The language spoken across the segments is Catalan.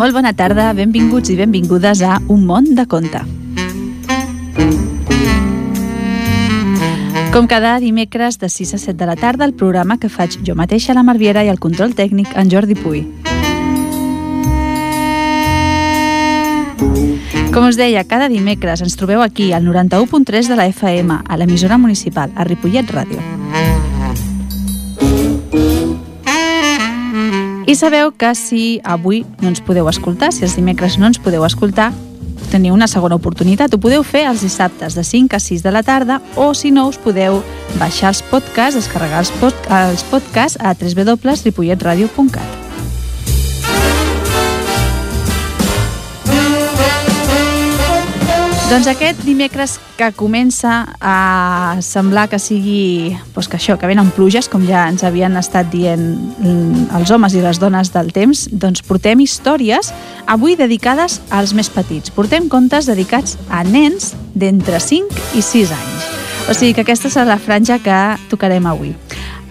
Molt bona tarda, benvinguts i benvingudes a Un món de conte. Com cada dimecres de 6 a 7 de la tarda, el programa que faig jo mateixa, la Marviera, i el control tècnic, en Jordi Puy. Com us deia, cada dimecres ens trobeu aquí, al 91.3 de la FM, a l'emissora municipal, a Ripollet Ràdio. I sabeu que si avui no ens podeu escoltar, si els dimecres no ens podeu escoltar, teniu una segona oportunitat. Ho podeu fer els dissabtes de 5 a 6 de la tarda o, si no, us podeu baixar els podcasts, descarregar els, pod els podcasts a www.ripolletradio.cat. Doncs aquest dimecres que comença a semblar que sigui doncs que això, que venen pluges, com ja ens havien estat dient els homes i les dones del temps, doncs portem històries avui dedicades als més petits. Portem contes dedicats a nens d'entre 5 i 6 anys. O sigui que aquesta és la franja que tocarem avui.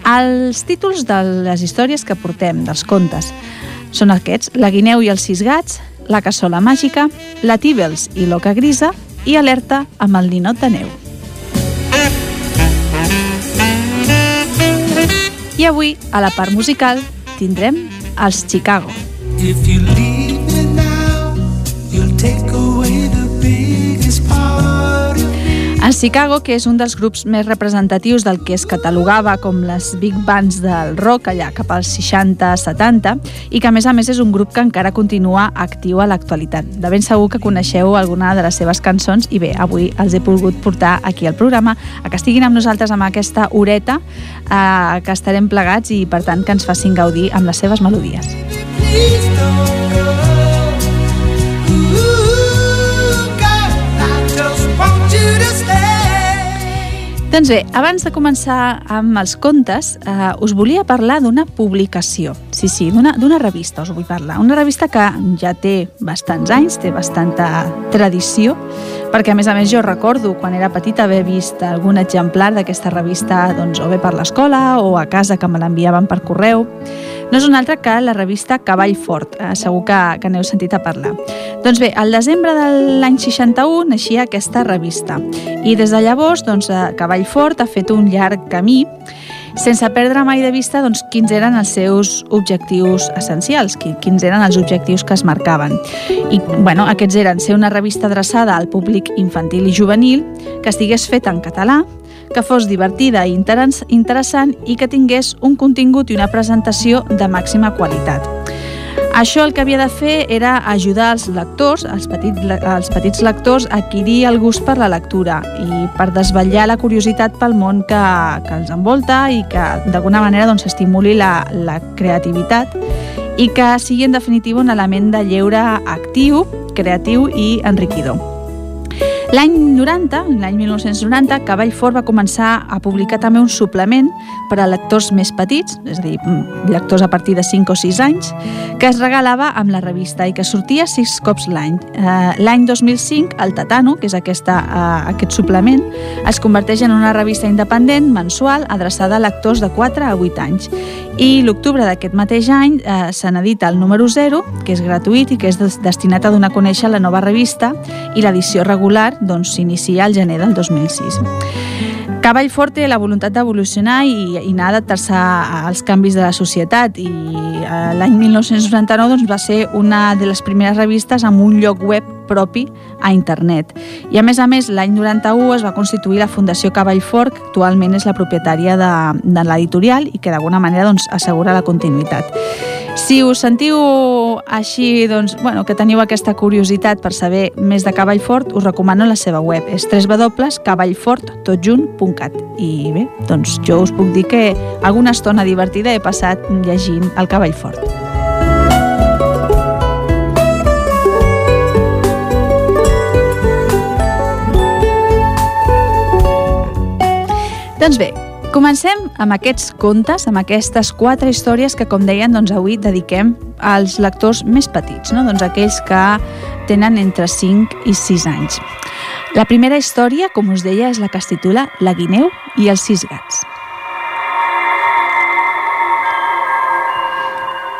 Els títols de les històries que portem, dels contes, són aquests, La guineu i els sis gats, La cassola màgica, La tíbels i l'oca grisa i alerta amb el ninot de neu. I avui, a la part musical, tindrem els Chicago. If you en Chicago, que és un dels grups més representatius del que es catalogava com les big bands del rock allà cap als 60-70 i que a més a més és un grup que encara continua actiu a l'actualitat. De ben segur que coneixeu alguna de les seves cançons i bé, avui els he pogut portar aquí al programa a que estiguin amb nosaltres amb aquesta horeta eh, que estarem plegats i per tant que ens facin gaudir amb les seves melodies. Please don't go. Doncs bé, abans de començar amb els contes, eh, us volia parlar d'una publicació. Sí, sí, d'una revista us vull parlar. Una revista que ja té bastants anys, té bastanta tradició, perquè a més a més jo recordo quan era petita haver vist algun exemplar d'aquesta revista doncs, o bé per l'escola o a casa que me l'enviaven per correu. No és una altra que la revista Cavall Fort, eh, segur que, que n'heu sentit a parlar. Doncs bé, al desembre de l'any 61 naixia aquesta revista i des de llavors doncs, eh, Cavall Fort ha fet un llarg camí sense perdre mai de vista doncs, quins eren els seus objectius essencials, quins eren els objectius que es marcaven. I bueno, aquests eren ser una revista adreçada al públic infantil i juvenil, que estigués feta en català, que fos divertida i interessant i que tingués un contingut i una presentació de màxima qualitat. Això el que havia de fer era ajudar els lectors, els petits, els petits lectors, a adquirir el gust per la lectura i per desvetllar la curiositat pel món que, que els envolta i que d'alguna manera doncs, estimuli la, la creativitat i que sigui en definitiva un element de lleure actiu, creatiu i enriquidor. L'any 90, l'any 1990, Cavall Fort va començar a publicar també un suplement per a lectors més petits, és a dir, mm, lectors a partir de 5 o 6 anys, que es regalava amb la revista i que sortia 6 cops l'any. Eh, l'any 2005, el Tatano, que és aquesta, eh, aquest suplement, es converteix en una revista independent mensual adreçada a lectors de 4 a 8 anys. I l'octubre d'aquest mateix any eh, se n'edita el número 0, que és gratuït i que és destinat a donar a conèixer la nova revista i l'edició regular doncs, s'inicia al gener del 2006. Cavall Fort té la voluntat d'evolucionar i, i anar a adaptar-se als canvis de la societat i eh, l'any 1999 doncs, va ser una de les primeres revistes amb un lloc web propi a internet. I a més a més, l'any 91 es va constituir la Fundació Cavall Fort, que actualment és la propietària de, de l'editorial i que d'alguna manera doncs, assegura la continuïtat. Si us sentiu així, doncs, bueno, que teniu aquesta curiositat per saber més de Cavall Fort, us recomano la seva web. És www.cavallforttotjunt.cat I bé, doncs jo us puc dir que alguna estona divertida he passat llegint el Cavall Doncs bé, Comencem amb aquests contes, amb aquestes quatre històries que, com deien, doncs avui dediquem als lectors més petits, no? doncs aquells que tenen entre 5 i 6 anys. La primera història, com us deia, és la que es titula La guineu i els sis gats.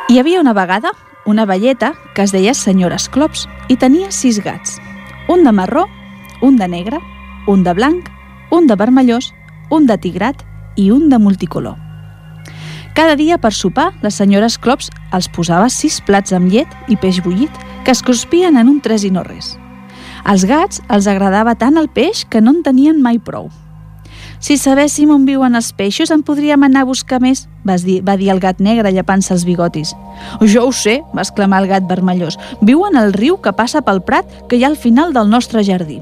Hi havia una vegada una velleta que es deia senyora Esclops i tenia sis gats, un de marró, un de negre, un de blanc, un de vermellós, un de tigrat i un de multicolor. Cada dia per sopar, la senyora Esclops els posava sis plats amb llet i peix bullit que es cruspien en un tres i no res. Als gats els agradava tant el peix que no en tenien mai prou. Si sabéssim on viuen els peixos, en podríem anar a buscar més, va dir, va dir el gat negre llepant-se els bigotis. Jo ho sé, va exclamar el gat vermellós. Viuen al riu que passa pel prat que hi ha al final del nostre jardí.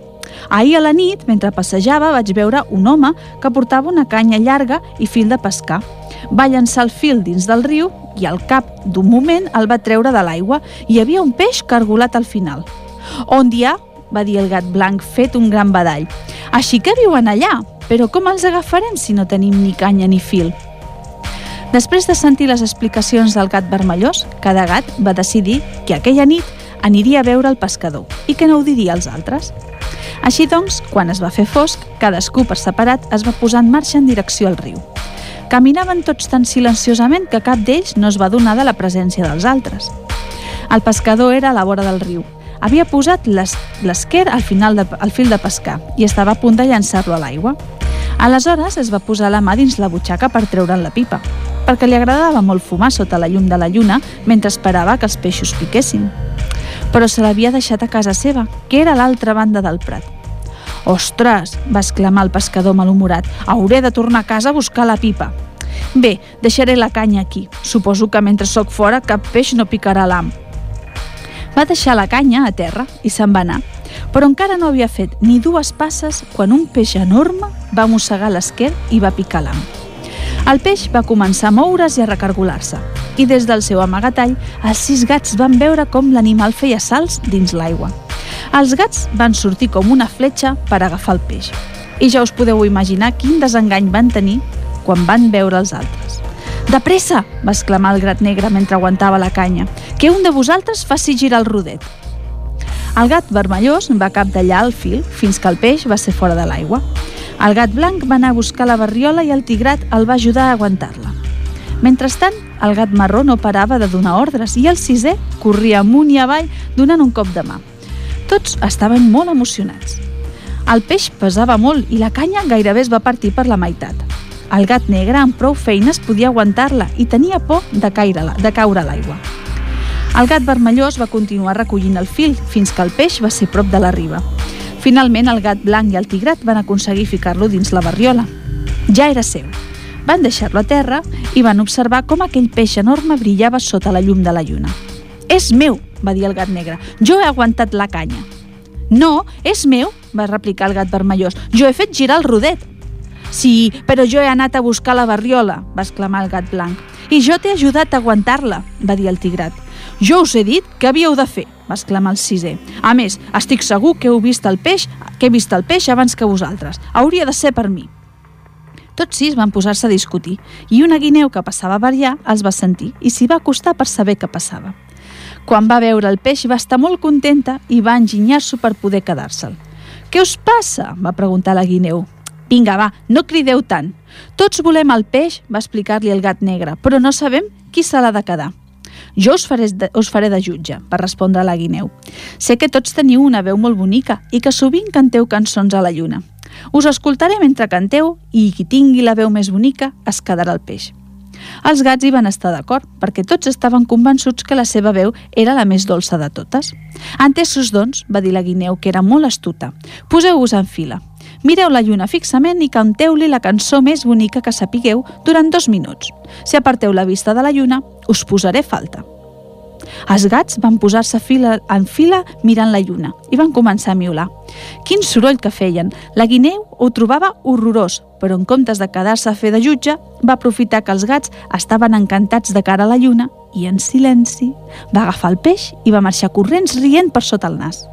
Ahir a la nit, mentre passejava, vaig veure un home que portava una canya llarga i fil de pescar. Va llançar el fil dins del riu i al cap d'un moment el va treure de l'aigua i hi havia un peix cargolat al final. On hi ha? va dir el gat blanc fet un gran badall. Així que viuen allà, però com els agafarem si no tenim ni canya ni fil? Després de sentir les explicacions del gat vermellós, cada gat va decidir que aquella nit aniria a veure el pescador i que no ho diria als altres. Així doncs, quan es va fer fosc, cadascú per separat es va posar en marxa en direcció al riu. Caminaven tots tan silenciosament que cap d'ells no es va donar de la presència dels altres. El pescador era a la vora del riu. Havia posat l'esquer al, final de, al fil de pescar i estava a punt de llançar-lo a l'aigua. Aleshores es va posar la mà dins la butxaca per treure'n la pipa, perquè li agradava molt fumar sota la llum de la lluna mentre esperava que els peixos piquessin però se l'havia deixat a casa seva, que era a l'altra banda del prat. Ostres, va exclamar el pescador malhumorat, hauré de tornar a casa a buscar la pipa. Bé, deixaré la canya aquí. Suposo que mentre sóc fora cap peix no picarà l'am. Va deixar la canya a terra i se'n va anar, però encara no havia fet ni dues passes quan un peix enorme va mossegar l'esquer i va picar l'am. El peix va començar a moure's i a recargolar-se, i des del seu amagatall, els sis gats van veure com l'animal feia salts dins l'aigua. Els gats van sortir com una fletxa per agafar el peix. I ja us podeu imaginar quin desengany van tenir quan van veure els altres. De pressa! va exclamar el grat negre mentre aguantava la canya. Que un de vosaltres faci girar el rodet. El gat vermellós va capdallar el fil fins que el peix va ser fora de l'aigua. El gat blanc va anar a buscar la barriola i el tigrat el va ajudar a aguantar-la. Mentrestant, el gat marró no parava de donar ordres i el sisè corria amunt i avall donant un cop de mà. Tots estaven molt emocionats. El peix pesava molt i la canya gairebé es va partir per la meitat. El gat negre amb prou feines podia aguantar-la i tenia por de, caire de caure a l'aigua. El gat vermellós va continuar recollint el fil fins que el peix va ser prop de la riba. Finalment, el gat blanc i el tigrat van aconseguir ficar-lo dins la barriola. Ja era seu. Van deixar-lo a terra i van observar com aquell peix enorme brillava sota la llum de la lluna. És meu, va dir el gat negre. Jo he aguantat la canya. No, és meu, va replicar el gat vermellós. Jo he fet girar el rodet. Sí, però jo he anat a buscar la barriola, va exclamar el gat blanc. I jo t'he ajudat a aguantar-la, va dir el tigrat. Jo us he dit que havíeu de fer, va exclamar el sisè. A més, estic segur que heu vist el peix, que he vist el peix abans que vosaltres. Hauria de ser per mi. Tots sis van posar-se a discutir i una guineu que passava per allà els va sentir i s'hi va acostar per saber què passava. Quan va veure el peix va estar molt contenta i va enginyar-s'ho per poder quedar-se'l. «Què us passa?», va preguntar la guineu. «Vinga, va, no crideu tant. Tots volem el peix», va explicar-li el gat negre, «però no sabem qui se l'ha de quedar». Jo us faré, de, us faré de jutge, va respondre la guineu. Sé que tots teniu una veu molt bonica i que sovint canteu cançons a la lluna. Us escoltaré mentre canteu i qui tingui la veu més bonica es quedarà el peix. Els gats hi van estar d'acord, perquè tots estaven convençuts que la seva veu era la més dolça de totes. Entesos, doncs, va dir la guineu, que era molt astuta, poseu-vos en fila. Mireu la lluna fixament i canteu-li la cançó més bonica que sapigueu durant dos minuts. Si aparteu la vista de la lluna, us posaré falta. Els gats van posar-se fila en fila mirant la lluna i van començar a miular. Quin soroll que feien! La guineu ho trobava horrorós, però en comptes de quedar-se a fer de jutge, va aprofitar que els gats estaven encantats de cara a la lluna i, en silenci, va agafar el peix i va marxar corrents rient per sota el nas.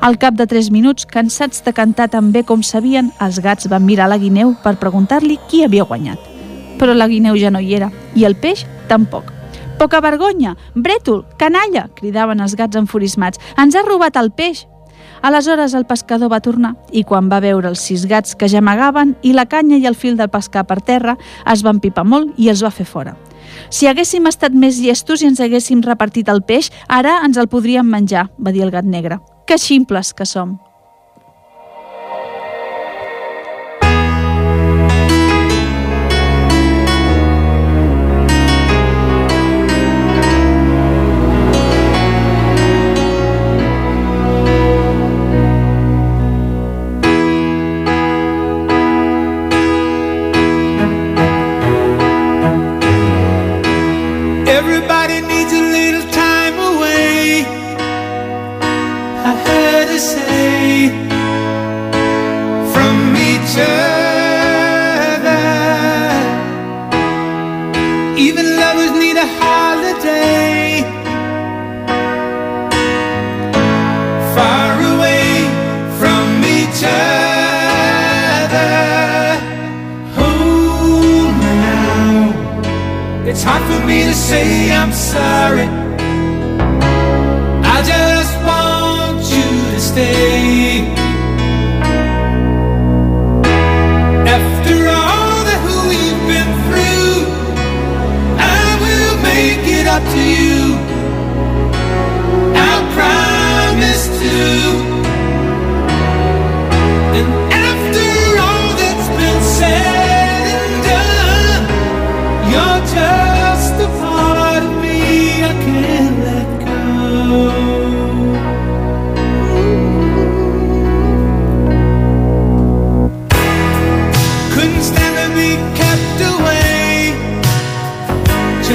Al cap de tres minuts, cansats de cantar tan bé com sabien, els gats van mirar la guineu per preguntar-li qui havia guanyat. Però la guineu ja no hi era, i el peix tampoc. Poca vergonya! Brètol! Canalla! cridaven els gats enfurismats. Ens ha robat el peix! Aleshores el pescador va tornar i quan va veure els sis gats que gemagaven i la canya i el fil del pescar per terra, es van pipar molt i els va fer fora. Si haguéssim estat més llestos i ens haguéssim repartit el peix, ara ens el podríem menjar, va dir el gat negre. Que ximples que som!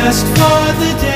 just for the day.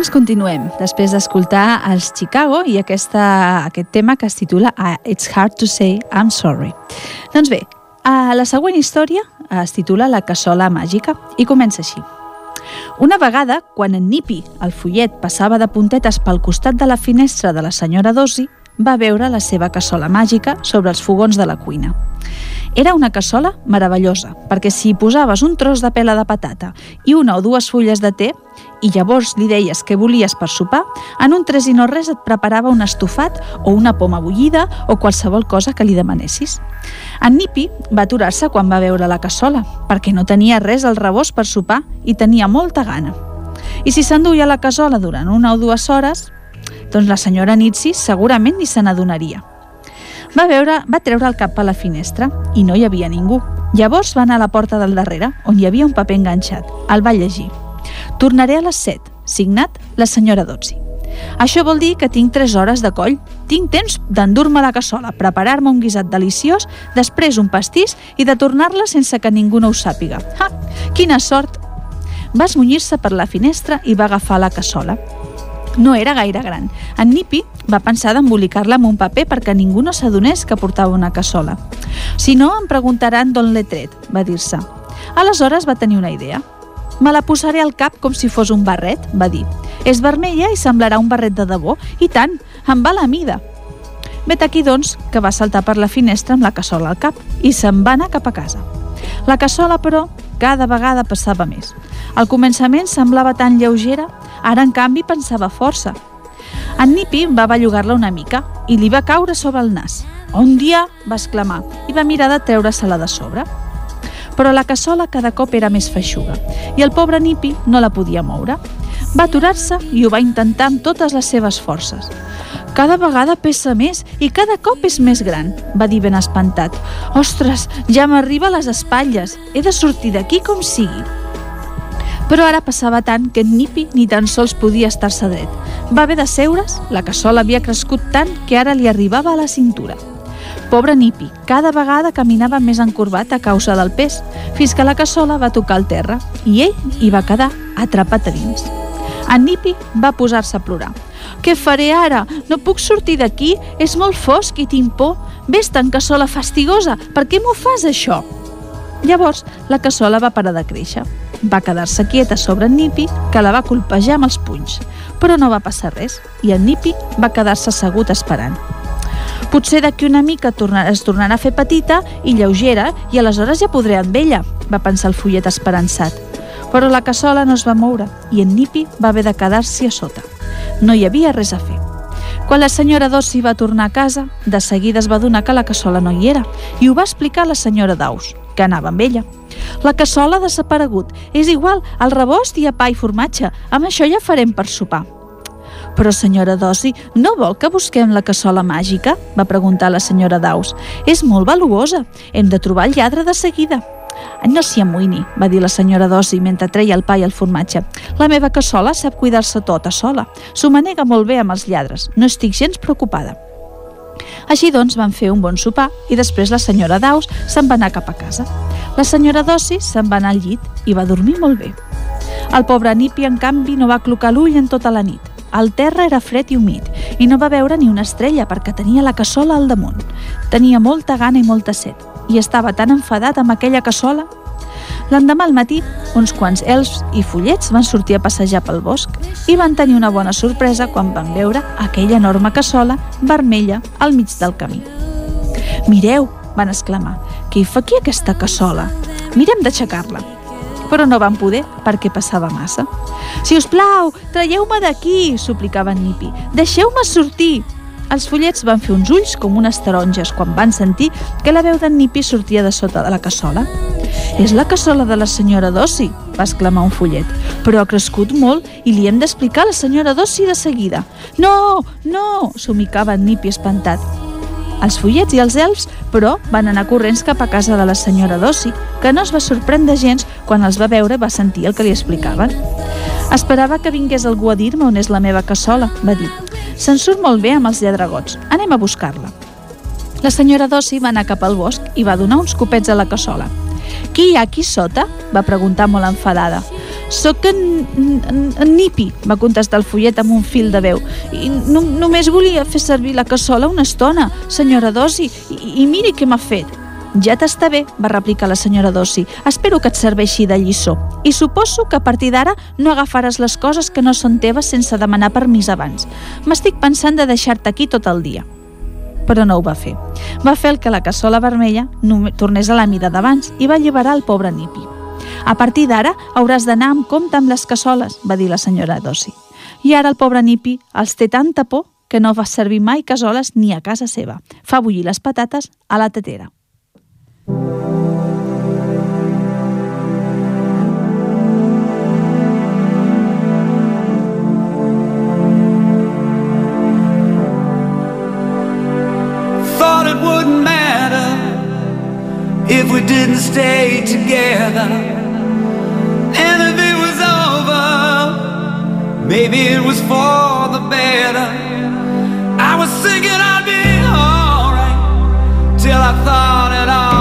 Doncs continuem, després d'escoltar els Chicago i aquesta, aquest tema que es titula uh, It's Hard to Say I'm Sorry. Doncs bé, uh, la següent història es titula La cassola màgica i comença així. Una vegada, quan en Nipi, el follet, passava de puntetes pel costat de la finestra de la senyora Dosi, va veure la seva cassola màgica sobre els fogons de la cuina. Era una cassola meravellosa, perquè si posaves un tros de pela de patata i una o dues fulles de te, i llavors li deies què volies per sopar, en un tres i no res et preparava un estofat o una poma bullida o qualsevol cosa que li demanessis. En Nipi va aturar-se quan va veure la cassola, perquè no tenia res al rebost per sopar i tenia molta gana. I si s'enduia la cassola durant una o dues hores, doncs la senyora Nitsi segurament ni se n'adonaria. Va, veure, va treure el cap a la finestra i no hi havia ningú. Llavors va anar a la porta del darrere, on hi havia un paper enganxat. El va llegir. Tornaré a les 7, signat la senyora Dotzi. Això vol dir que tinc 3 hores de coll. Tinc temps d'endur-me la cassola, preparar-me un guisat deliciós, després un pastís i de tornar-la sense que ningú no ho sàpiga. Ha! Quina sort! Va esmunyir-se per la finestra i va agafar la cassola. No era gaire gran. En Nipi va pensar d'embolicar-la amb un paper perquè ningú no s'adonés que portava una cassola. Si no, em preguntaran d'on l'he tret, va dir-se. Aleshores va tenir una idea. Me la posaré al cap com si fos un barret, va dir. És vermella i semblarà un barret de debò. I tant, em va la mida. Vet aquí, doncs, que va saltar per la finestra amb la cassola al cap i se'n va anar cap a casa. La cassola, però, cada vegada passava més. Al començament semblava tan lleugera, ara, en canvi, pensava força. En Nipi va bellugar-la una mica i li va caure sobre el nas. Un dia va exclamar i va mirar de treure-se-la de sobre. Però la cassola cada cop era més feixuga i el pobre Nipi no la podia moure. Va aturar-se i ho va intentar amb totes les seves forces. Cada vegada pesa més i cada cop és més gran, va dir ben espantat. Ostres, ja m'arriba a les espatlles. He de sortir d'aquí com sigui. Però ara passava tant que en Nipi ni tan sols podia estar-se dret. Va haver de seure's, la cassola havia crescut tant que ara li arribava a la cintura. Pobre Nipi, cada vegada caminava més encorbat a causa del pes, fins que la cassola va tocar el terra i ell hi va quedar atrapat a dins. En Nipi va posar-se a plorar. Què faré ara? No puc sortir d'aquí? És molt fosc i tinc por. Vés-te'n, cassola fastigosa, per què m'ho fas això? Llavors, la cassola va parar de créixer. Va quedar-se quieta sobre en Nipi, que la va colpejar amb els punys. Però no va passar res, i en Nipi va quedar-se assegut esperant. Potser d'aquí una mica es tornarà a fer petita i lleugera i aleshores ja podré amb ella, va pensar el fullet esperançat. Però la cassola no es va moure i en Nipi va haver de quedar-s'hi a sota. No hi havia res a fer. Quan la senyora Dossi va tornar a casa, de seguida es va donar que la cassola no hi era i ho va explicar la senyora Daus, que anava amb ella. La cassola ha desaparegut. És igual, el rebost i a pa i formatge. Amb això ja farem per sopar. Però, senyora Dossi, no vol que busquem la cassola màgica? va preguntar la senyora Daus. És molt valuosa. Hem de trobar el lladre de seguida. No s'hi amoïni, va dir la senyora Dossi mentre treia el pa i el formatge. La meva cassola sap cuidar-se tota sola. S'ho manega molt bé amb els lladres. No estic gens preocupada. Així doncs van fer un bon sopar i després la senyora Daus se'n va anar cap a casa. La senyora Dossi se'n va anar al llit i va dormir molt bé. El pobre Nipi, en canvi, no va clocar l'ull en tota la nit. El terra era fred i humit i no va veure ni una estrella perquè tenia la cassola al damunt. Tenia molta gana i molta set i estava tan enfadat amb aquella cassola. L'endemà al matí, uns quants elfs i follets van sortir a passejar pel bosc i van tenir una bona sorpresa quan van veure aquella enorme cassola vermella al mig del camí. Mireu, van exclamar, què hi fa aquí aquesta cassola? Mirem d'aixecar-la. Però no van poder perquè passava massa. Si us plau, traieu-me d'aquí, suplicava en Nipi. Deixeu-me sortir. Els follets van fer uns ulls com unes taronges quan van sentir que la veu d'en Nipi sortia de sota de la cassola. És la cassola de la senyora Dossi, va exclamar un follet, però ha crescut molt i li hem d'explicar a la senyora Dossi de seguida. No, no, somicava en Nipi espantat. Els follets i els elfs, però, van anar corrents cap a casa de la senyora Dossi, que no es va sorprendre gens quan els va veure va sentir el que li explicaven. Esperava que vingués algú a dir-me on és la meva cassola, va dir. Se'n surt molt bé amb els lladregots. Anem a buscar-la. La senyora Dossi va anar cap al bosc i va donar uns copets a la cassola. Qui hi ha aquí sota? va preguntar molt enfadada. Soc en, en, en Nipi, va contestar el follet amb un fil de veu. I no, només volia fer servir la cassola una estona, senyora Dossi, i, i miri què m'ha fet. Ja t'està bé, va replicar la senyora Dossi. Espero que et serveixi de lliçó. I suposo que a partir d'ara no agafaràs les coses que no són teves sense demanar permís abans. M'estic pensant de deixar-te aquí tot el dia però no ho va fer. Va fer el que la cassola vermella tornés a la mida d'abans i va alliberar el pobre Nipi. A partir d'ara hauràs d'anar amb compte amb les cassoles, va dir la senyora Dossi. I ara el pobre Nipi els té tanta por que no va servir mai cassoles ni a casa seva. Fa bullir les patates a la tetera. If we didn't stay together. And if it was over, maybe it was for the better. I was thinking I'd be alright till I thought it all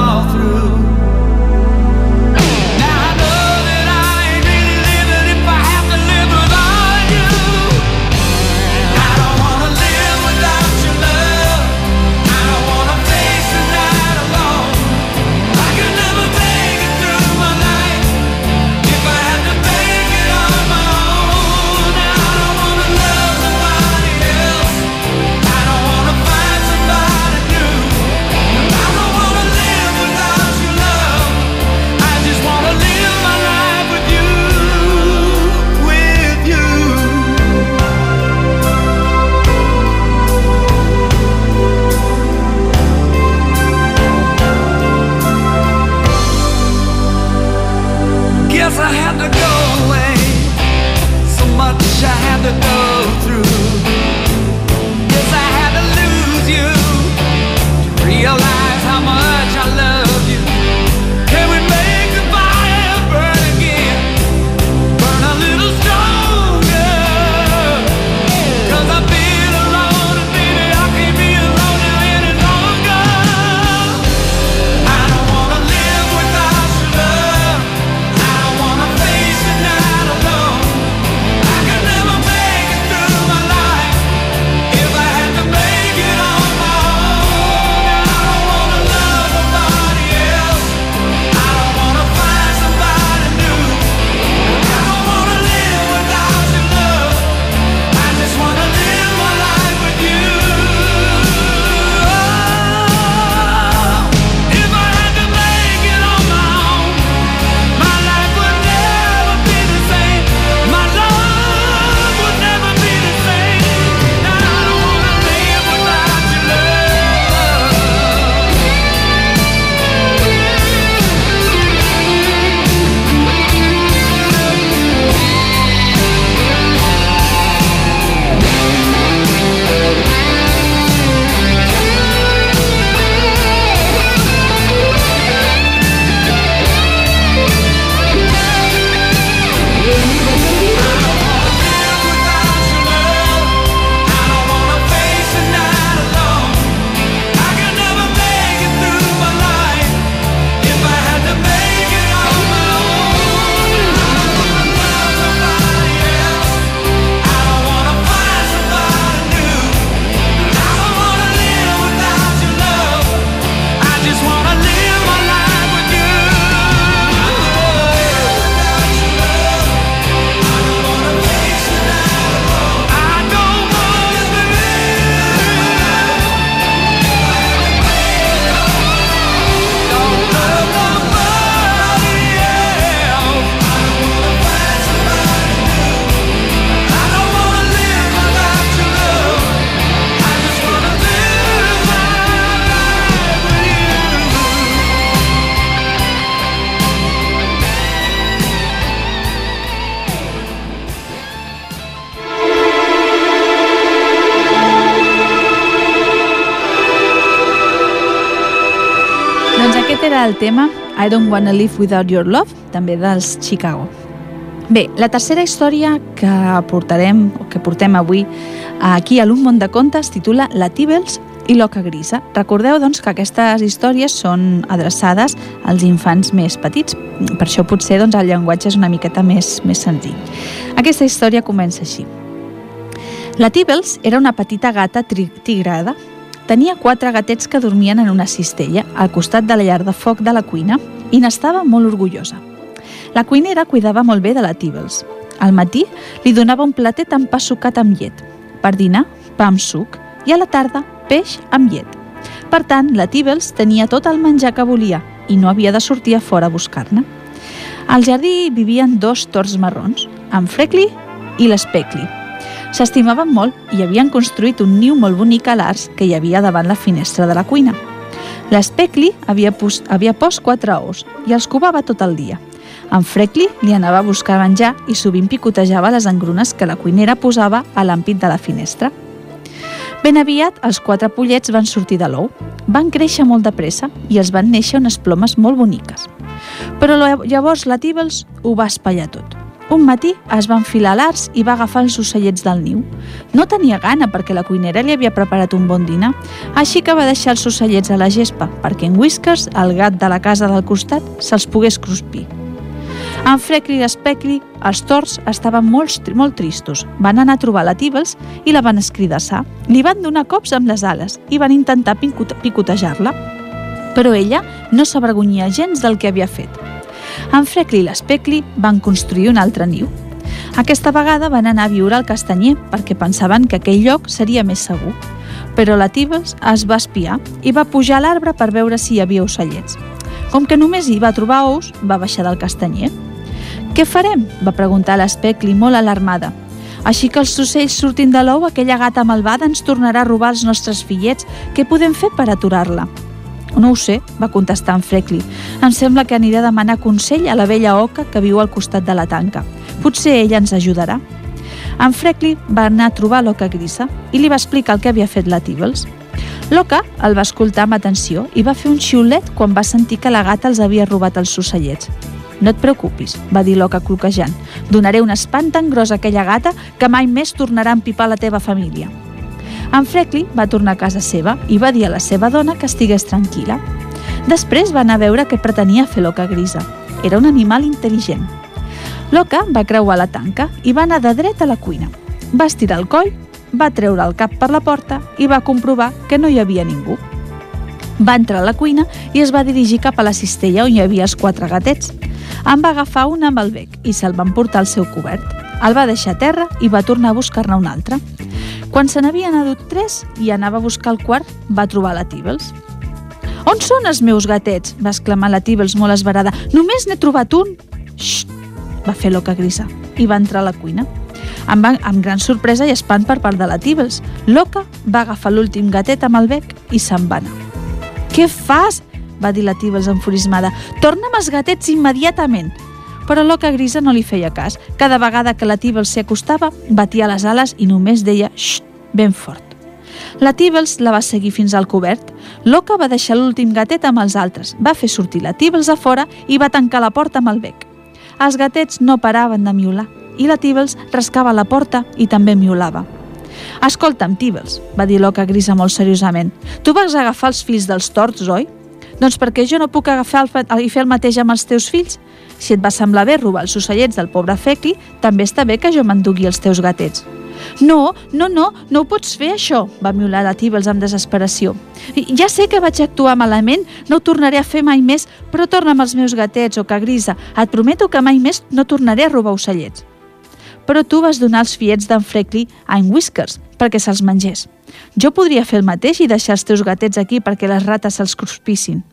era el tema I Don't Wanna Live Without Your Love, també dels Chicago. Bé, la tercera història que portarem, o que portem avui aquí a l'Un món de contes titula La Tibels i l'Oca Grisa. Recordeu, doncs, que aquestes històries són adreçades als infants més petits. Per això potser doncs, el llenguatge és una miqueta més, més senzill. Aquesta història comença així. La Tibels era una petita gata tigrada Tenia quatre gatets que dormien en una cistella al costat de la llar de foc de la cuina i n'estava molt orgullosa. La cuinera cuidava molt bé de la Tibbles. Al matí li donava un platet amb pa sucat amb llet. Per dinar, pa amb suc i a la tarda, peix amb llet. Per tant, la Tibbles tenia tot el menjar que volia i no havia de sortir a fora a buscar-ne. Al jardí vivien dos tors marrons, en Freckly i l'Speckley. S'estimaven molt i havien construït un niu molt bonic a l'arç que hi havia davant la finestra de la cuina. L'Speckley havia, pos, havia post quatre ous i els covava tot el dia. En Freckly li anava a buscar menjar i sovint picotejava les engrunes que la cuinera posava a l'ampit de la finestra. Ben aviat, els quatre pollets van sortir de l'ou. Van créixer molt de pressa i els van néixer unes plomes molt boniques. Però llavors la Tibbles ho va espatllar tot. Un matí es va enfilar a l'arç i va agafar els ocellets del niu. No tenia gana perquè la cuinera li havia preparat un bon dinar, així que va deixar els ocellets a la gespa perquè en Whiskers, el gat de la casa del costat, se'ls pogués cruspir. En Freckly i l'Especli, els torts estaven molt, molt tristos. Van anar a trobar la Tibbles i la van escridassar. Li van donar cops amb les ales i van intentar picotejar-la. Però ella no s'avergonyia gens del que havia fet. En Freckly i l'Especli van construir un altre niu. Aquesta vegada van anar a viure al castanyer perquè pensaven que aquell lloc seria més segur. Però la Tibbles es va espiar i va pujar a l'arbre per veure si hi havia ocellets. Com que només hi va trobar ous, va baixar del castanyer. Què farem? va preguntar l'Especli molt alarmada. Així que els ocells sortin de l'ou, aquella gata malvada ens tornarà a robar els nostres fillets. Què podem fer per aturar-la? No ho sé, va contestar en Freckly. Em sembla que aniré a demanar consell a la vella oca que viu al costat de la tanca. Potser ella ens ajudarà. En Freckly va anar a trobar l'oca grisa i li va explicar el que havia fet la Tibbles. L'oca el va escoltar amb atenció i va fer un xiulet quan va sentir que la gata els havia robat els ocellets. No et preocupis, va dir l'oca cloquejant. Donaré un espant tan gros a aquella gata que mai més tornarà a empipar la teva família. En Freckly va tornar a casa seva i va dir a la seva dona que estigués tranquil·la. Després va anar a veure què pretenia fer l'oca grisa. Era un animal intel·ligent. L'oca va creuar la tanca i va anar de dret a la cuina. Va estirar el coll, va treure el cap per la porta i va comprovar que no hi havia ningú. Va entrar a la cuina i es va dirigir cap a la cistella on hi havia els quatre gatets. En va agafar un amb el bec i se'l van portar al seu cobert. El va deixar a terra i va tornar a buscar-ne un altre. Quan se n'havien adut tres i anava a buscar el quart, va trobar la Tibbles. On són els meus gatets? va exclamar la Tibbles molt esverada. Només n'he trobat un. Xxt, va fer l'oca grisa i va entrar a la cuina. Amb, amb gran sorpresa i espant per part de la Tibbles, l'oca va agafar l'últim gatet amb el bec i se'n va anar. Què fas? va dir la Tibbles enfurismada. Torna'm els gatets immediatament però l'oca grisa no li feia cas. Cada vegada que la Tibbles s'hi acostava, batia les ales i només deia «Xxt!» ben fort. La Tibbles la va seguir fins al cobert. L'oca va deixar l'últim gatet amb els altres, va fer sortir la Tibbles a fora i va tancar la porta amb el bec. Els gatets no paraven de miular i la Tibbles rascava la porta i també miulava. Escolta'm, Tibbles, va dir l'oca grisa molt seriosament. Tu vas agafar els fills dels torts, oi? Doncs perquè jo no puc agafar el, i fer el mateix amb els teus fills? Si et va semblar bé robar els ocellets del pobre Fecli, també està bé que jo m'endugui els teus gatets. No, no, no, no ho pots fer, això, va miular la Tibbles amb desesperació. Ja sé que vaig actuar malament, no ho tornaré a fer mai més, però torna amb els meus gatets, o que grisa. Et prometo que mai més no tornaré a robar ocellets. Però tu vas donar els fiets d'en Freckly a en Whiskers perquè se'ls mengés. Jo podria fer el mateix i deixar els teus gatets aquí perquè les rates se'ls cruspissin.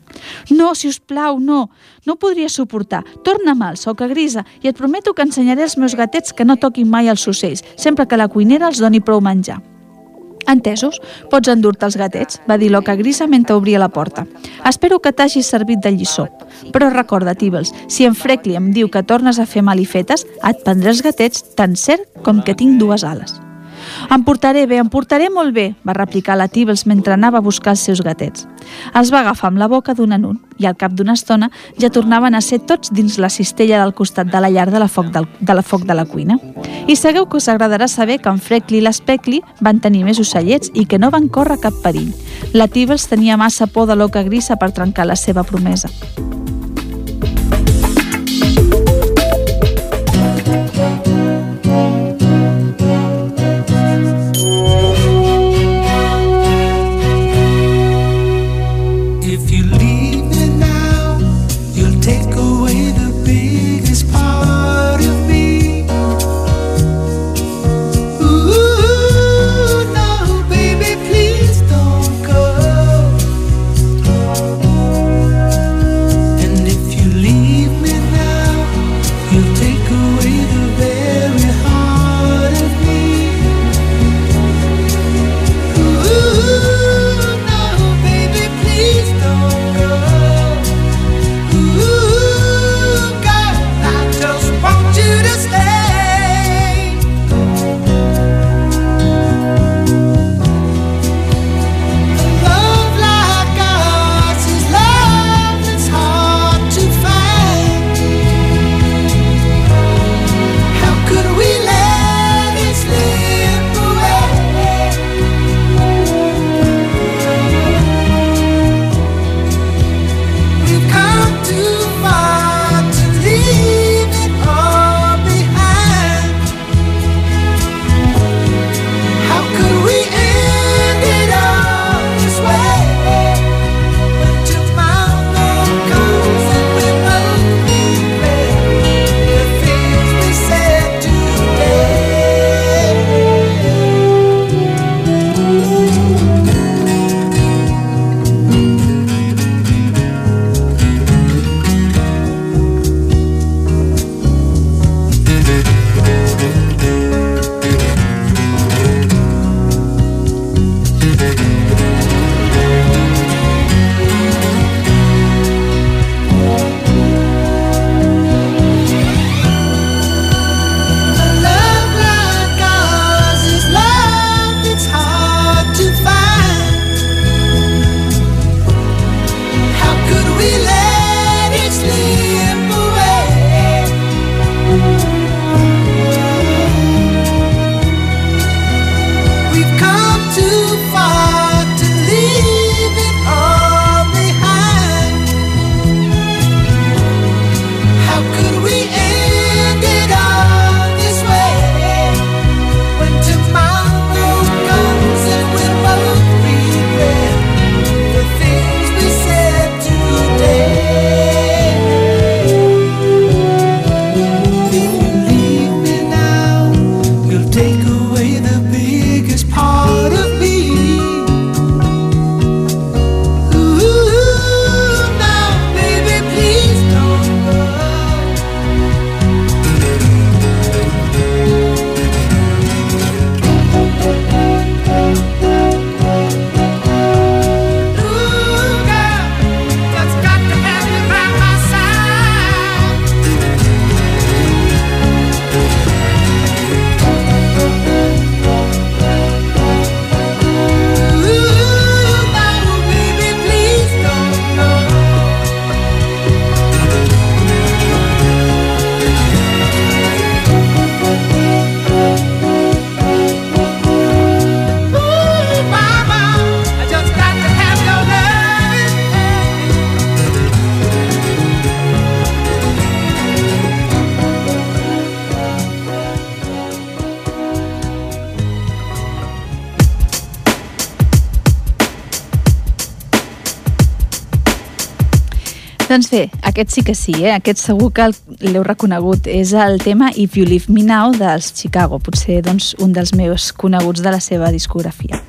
No, si us plau, no. No ho podria suportar. Torna-me'ls, que grisa, i et prometo que ensenyaré als meus gatets que no toquin mai els ocells, sempre que la cuinera els doni prou menjar. Entesos, pots endur-te els gatets, va dir l'oca grisa mentre obria la porta. Espero que t'hagi servit de lliçó. Però recorda, Tibbles, si en Freckly em diu que tornes a fer malifetes, et prendré els gatets tan cert com que tinc dues ales. Em portaré bé, em portaré molt bé, va replicar la Tibbles mentre anava a buscar els seus gatets. Els va agafar amb la boca d'un en un i al cap d'una estona ja tornaven a ser tots dins la cistella del costat de la llar de la foc, del, de, la, foc de la cuina. I sabeu que us agradarà saber que en Freckly i l'Especli van tenir més ocellets i que no van córrer cap perill. La Tibbles tenia massa por de l'oca grisa per trencar la seva promesa. Aquest sí que sí, eh? aquest segur que l'heu reconegut. És el tema If You Leave Me Now dels Chicago, potser doncs, un dels meus coneguts de la seva discografia.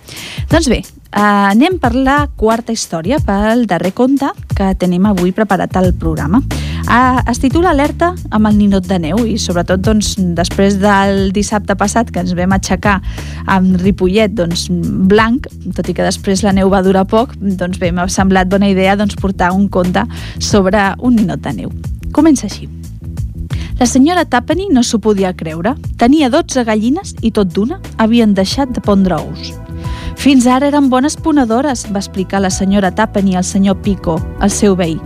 Doncs bé, Uh, anem per la quarta història, pel darrer conte que tenim avui preparat al programa. Uh, es titula Alerta amb el ninot de neu i sobretot doncs, després del dissabte passat que ens vam aixecar amb Ripollet doncs, blanc, tot i que després la neu va durar poc, doncs bé, m'ha semblat bona idea doncs, portar un conte sobre un ninot de neu. Comença així. La senyora Tapany no s'ho podia creure. Tenia 12 gallines i tot d'una havien deixat de pondre ous. Fins ara eren bones ponedores, va explicar la senyora Tapany al senyor Pico, el seu veí.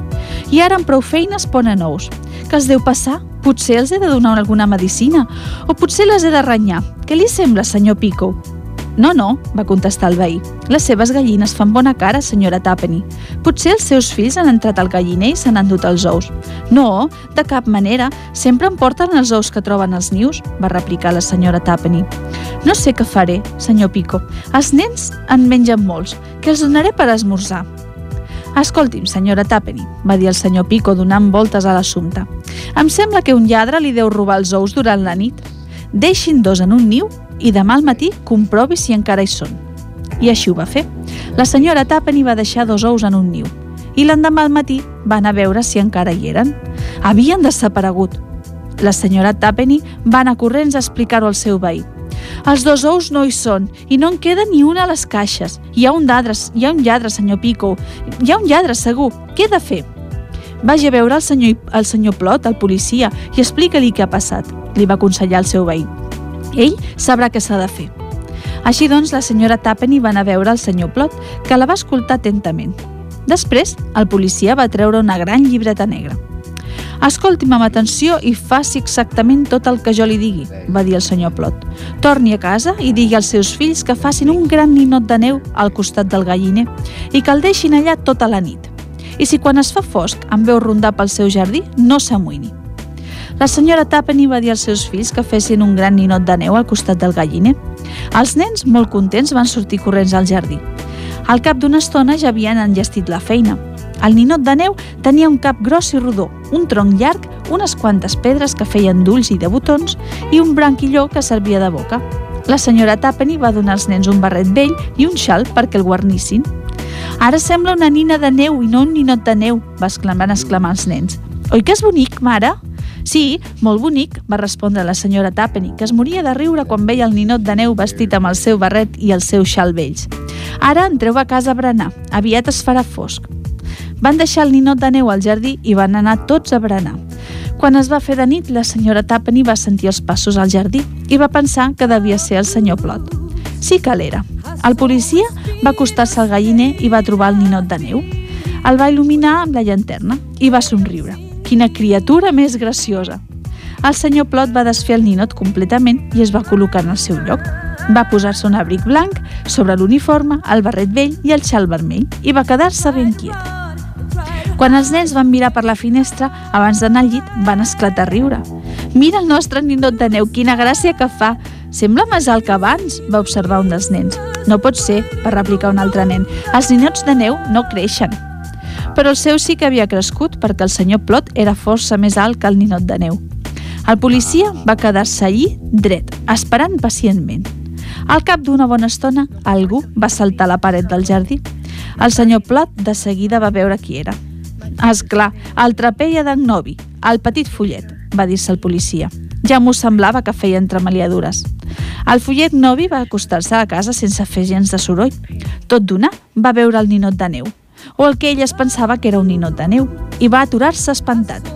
I ara amb prou feines ponen ous. Què els deu passar? Potser els he de donar alguna medicina? O potser les he de renyar? Què li sembla, senyor Pico? No, no, va contestar el veí. Les seves gallines fan bona cara, senyora Tapany. Potser els seus fills han entrat al galliner i s'han endut els ous. No, de cap manera. Sempre em porten els ous que troben als nius, va replicar la senyora Tapany. No sé què faré, senyor Pico. Els nens en mengen molts, que els donaré per esmorzar. Escolti'm, senyora Tapany, va dir el senyor Pico donant voltes a l'assumpte. Em sembla que un lladre li deu robar els ous durant la nit. Deixin dos en un niu i demà al matí comprovi si encara hi són. I així ho va fer. La senyora Tapany va deixar dos ous en un niu i l'endemà al matí va anar a veure si encara hi eren. Havien desaparegut. La senyora Tapany va anar corrents a explicar-ho al seu veí. Els dos ous no hi són i no en queda ni una a les caixes. Hi ha un lladre, hi ha un lladre, senyor Pico. Hi ha un lladre, segur. Què he de fer? Vagi a veure el senyor, el senyor Plot, el policia, i explica-li què ha passat, li va aconsellar el seu veí. Ell sabrà què s'ha de fer. Així doncs, la senyora Tapany va anar a veure el senyor Plot, que la va escoltar atentament. Després, el policia va treure una gran llibreta negra. Escolti'm amb atenció i faci exactament tot el que jo li digui, va dir el senyor Plot. Torni a casa i digui als seus fills que facin un gran ninot de neu al costat del galliner i que el deixin allà tota la nit. I si quan es fa fosc em veu rondar pel seu jardí, no s'amoïni. La senyora Tapany va dir als seus fills que fessin un gran ninot de neu al costat del galliner. Els nens, molt contents, van sortir corrents al jardí. Al cap d'una estona ja havien enllestit la feina. El ninot de neu tenia un cap gros i rodó, un tronc llarg, unes quantes pedres que feien d'ulls i de botons i un branquilló que servia de boca. La senyora Tapany va donar als nens un barret vell i un xal perquè el guarnissin. Ara sembla una nina de neu i no un ninot de neu, va exclamar, van exclamar els nens. Oi que és bonic, mare? Sí, molt bonic, va respondre la senyora Tapany, que es moria de riure quan veia el ninot de neu vestit amb el seu barret i el seu xal vells. Ara entreu a casa a berenar, aviat es farà fosc. Van deixar el ninot de neu al jardí i van anar tots a berenar. Quan es va fer de nit, la senyora Tapany va sentir els passos al jardí i va pensar que devia ser el senyor Plot. Sí que l'era. El policia va acostar-se al galliner i va trobar el ninot de neu. El va il·luminar amb la llanterna i va somriure. Quina criatura més graciosa! El senyor Plot va desfer el ninot completament i es va col·locar en el seu lloc. Va posar-se un abric blanc sobre l'uniforme, el barret vell i el xal vermell i va quedar-se ben quiet. Quan els nens van mirar per la finestra, abans d'anar al llit, van esclatar a riure. Mira el nostre ninot de neu, quina gràcia que fa! Sembla més alt que abans, va observar un dels nens. No pot ser, va replicar un altre nen. Els ninots de neu no creixen però el seu sí que havia crescut perquè el senyor Plot era força més alt que el ninot de neu. El policia va quedar-se allí dret, esperant pacientment. Al cap d'una bona estona, algú va saltar la paret del jardí. El senyor Plot de seguida va veure qui era. És clar, el trapeia d'en Novi, el petit follet, va dir-se el policia. Ja m'ho semblava que feia entremaliadures. El follet Novi va acostar-se a casa sense fer gens de soroll. Tot d'una va veure el ninot de neu o el que ell es pensava que era un ninot de neu, i va aturar-se espantat.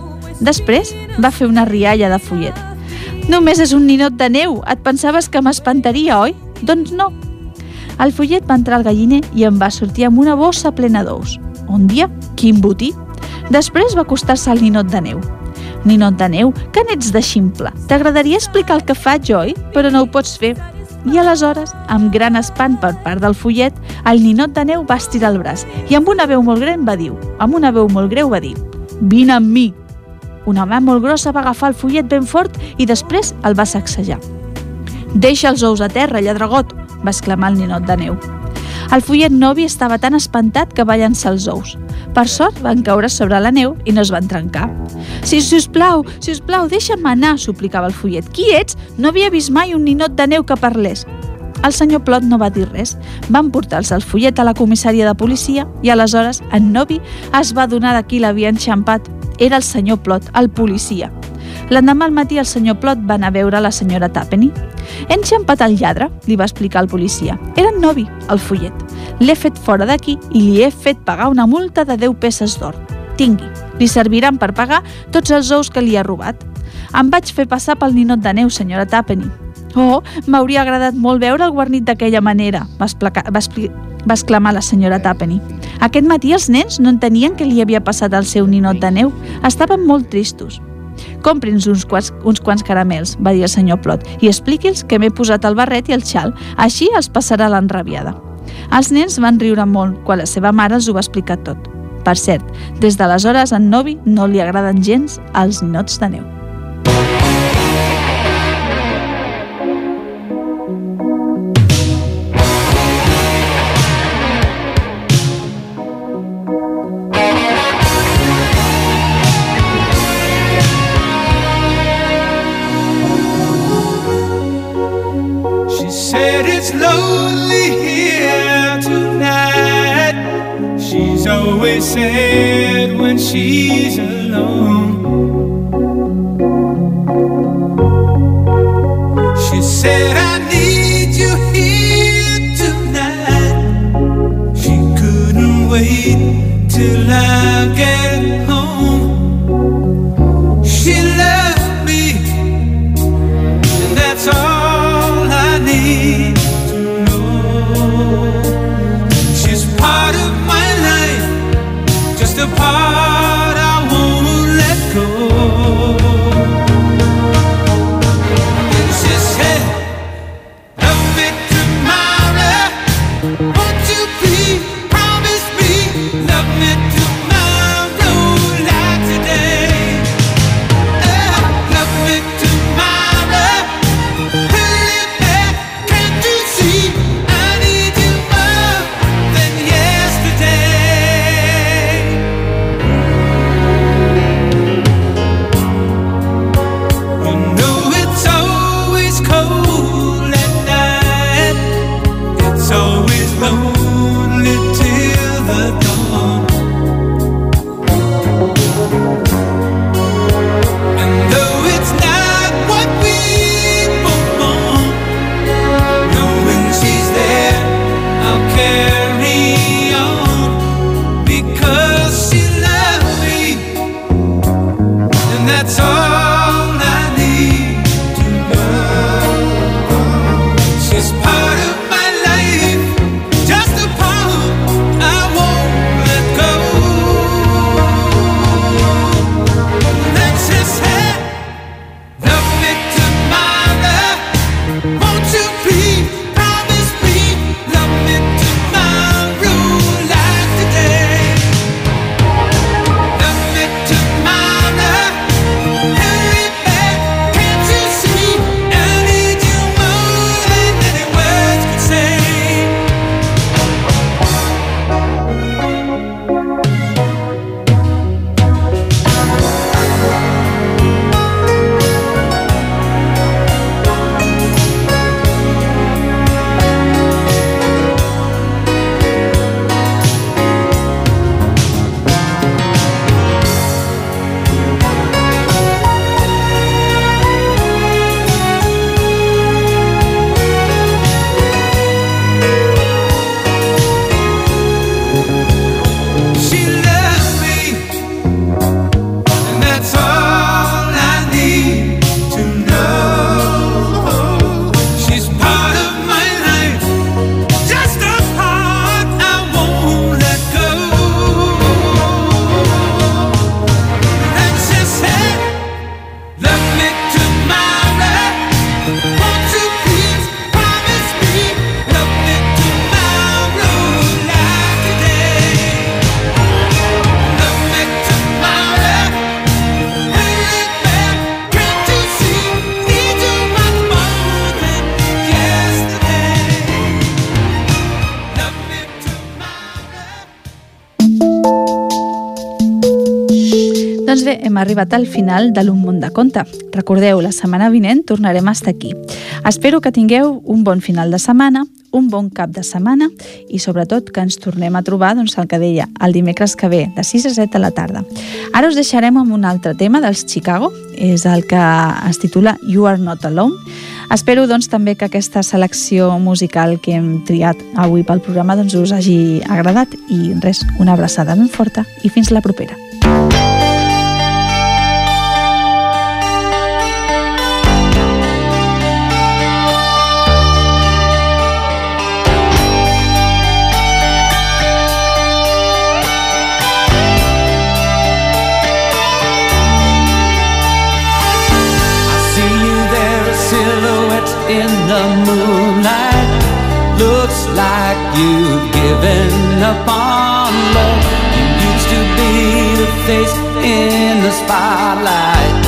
Després va fer una rialla de follet. Només és un ninot de neu, et pensaves que m'espantaria, oi? Doncs no. El follet va entrar al galliner i em va sortir amb una bossa plena d'ous. Un dia, quin botí! Després va acostar-se al ninot de neu. Ninot de neu, que n'ets de ximple. T'agradaria explicar el que faig, oi? Però no ho pots fer. I aleshores, amb gran espant per part del follet, el ninot de neu va estirar el braç i amb una veu molt gran va dir, amb una veu molt greu va dir «Vine amb mi!». Una mà molt grossa va agafar el follet ben fort i després el va sacsejar. «Deixa els ous a terra, lladregot!», va exclamar el ninot de neu. El follet novi estava tan espantat que va llançar els ous. Per sort, van caure sobre la neu i no es van trencar. Si, si us plau, si us plau, deixa'm anar, suplicava el follet. Qui ets? No havia vist mai un ninot de neu que parlés. El senyor Plot no va dir res. Van portar-se el follet a la comissària de policia i aleshores en Novi es va donar de qui l'havia enxampat. Era el senyor Plot, el policia. L'endemà al matí el senyor Plot va anar a veure la senyora Tappenny. He enxampat el lladre, li va explicar el policia. Era en Novi, el follet. L'he fet fora d'aquí i li he fet pagar una multa de 10 peces d'or. Tingui, li serviran per pagar tots els ous que li ha robat. Em vaig fer passar pel ninot de neu, senyora Tappenny. Oh, m'hauria agradat molt veure el guarnit d'aquella manera, va, explicar, va, va exclamar la senyora Tappenny. Aquest matí els nens no entenien què li havia passat al seu ninot de neu. Estaven molt tristos. Compri'ns uns, quants, uns quants caramels, va dir el senyor Plot, i expliqui'ls que m'he posat el barret i el xal, així els passarà l'enrabiada. Els nens van riure molt quan la seva mare els ho va explicar tot. Per cert, des d'aleshores en Novi no li agraden gens els ninots de neu. She's alone. She said, I need you here tonight. She couldn't wait till I hem arribat al final de l'Un Munt de Conte. Recordeu, la setmana vinent tornarem a estar aquí. Espero que tingueu un bon final de setmana, un bon cap de setmana i sobretot que ens tornem a trobar doncs, el que deia, el dimecres que ve, de 6 a 7 de la tarda. Ara us deixarem amb un altre tema dels Chicago, és el que es titula You Are Not Alone. Espero doncs, també que aquesta selecció musical que hem triat avui pel programa doncs, us hagi agradat i res, una abraçada ben forta i fins la propera. Given up on love. You used to be the face in the spotlight.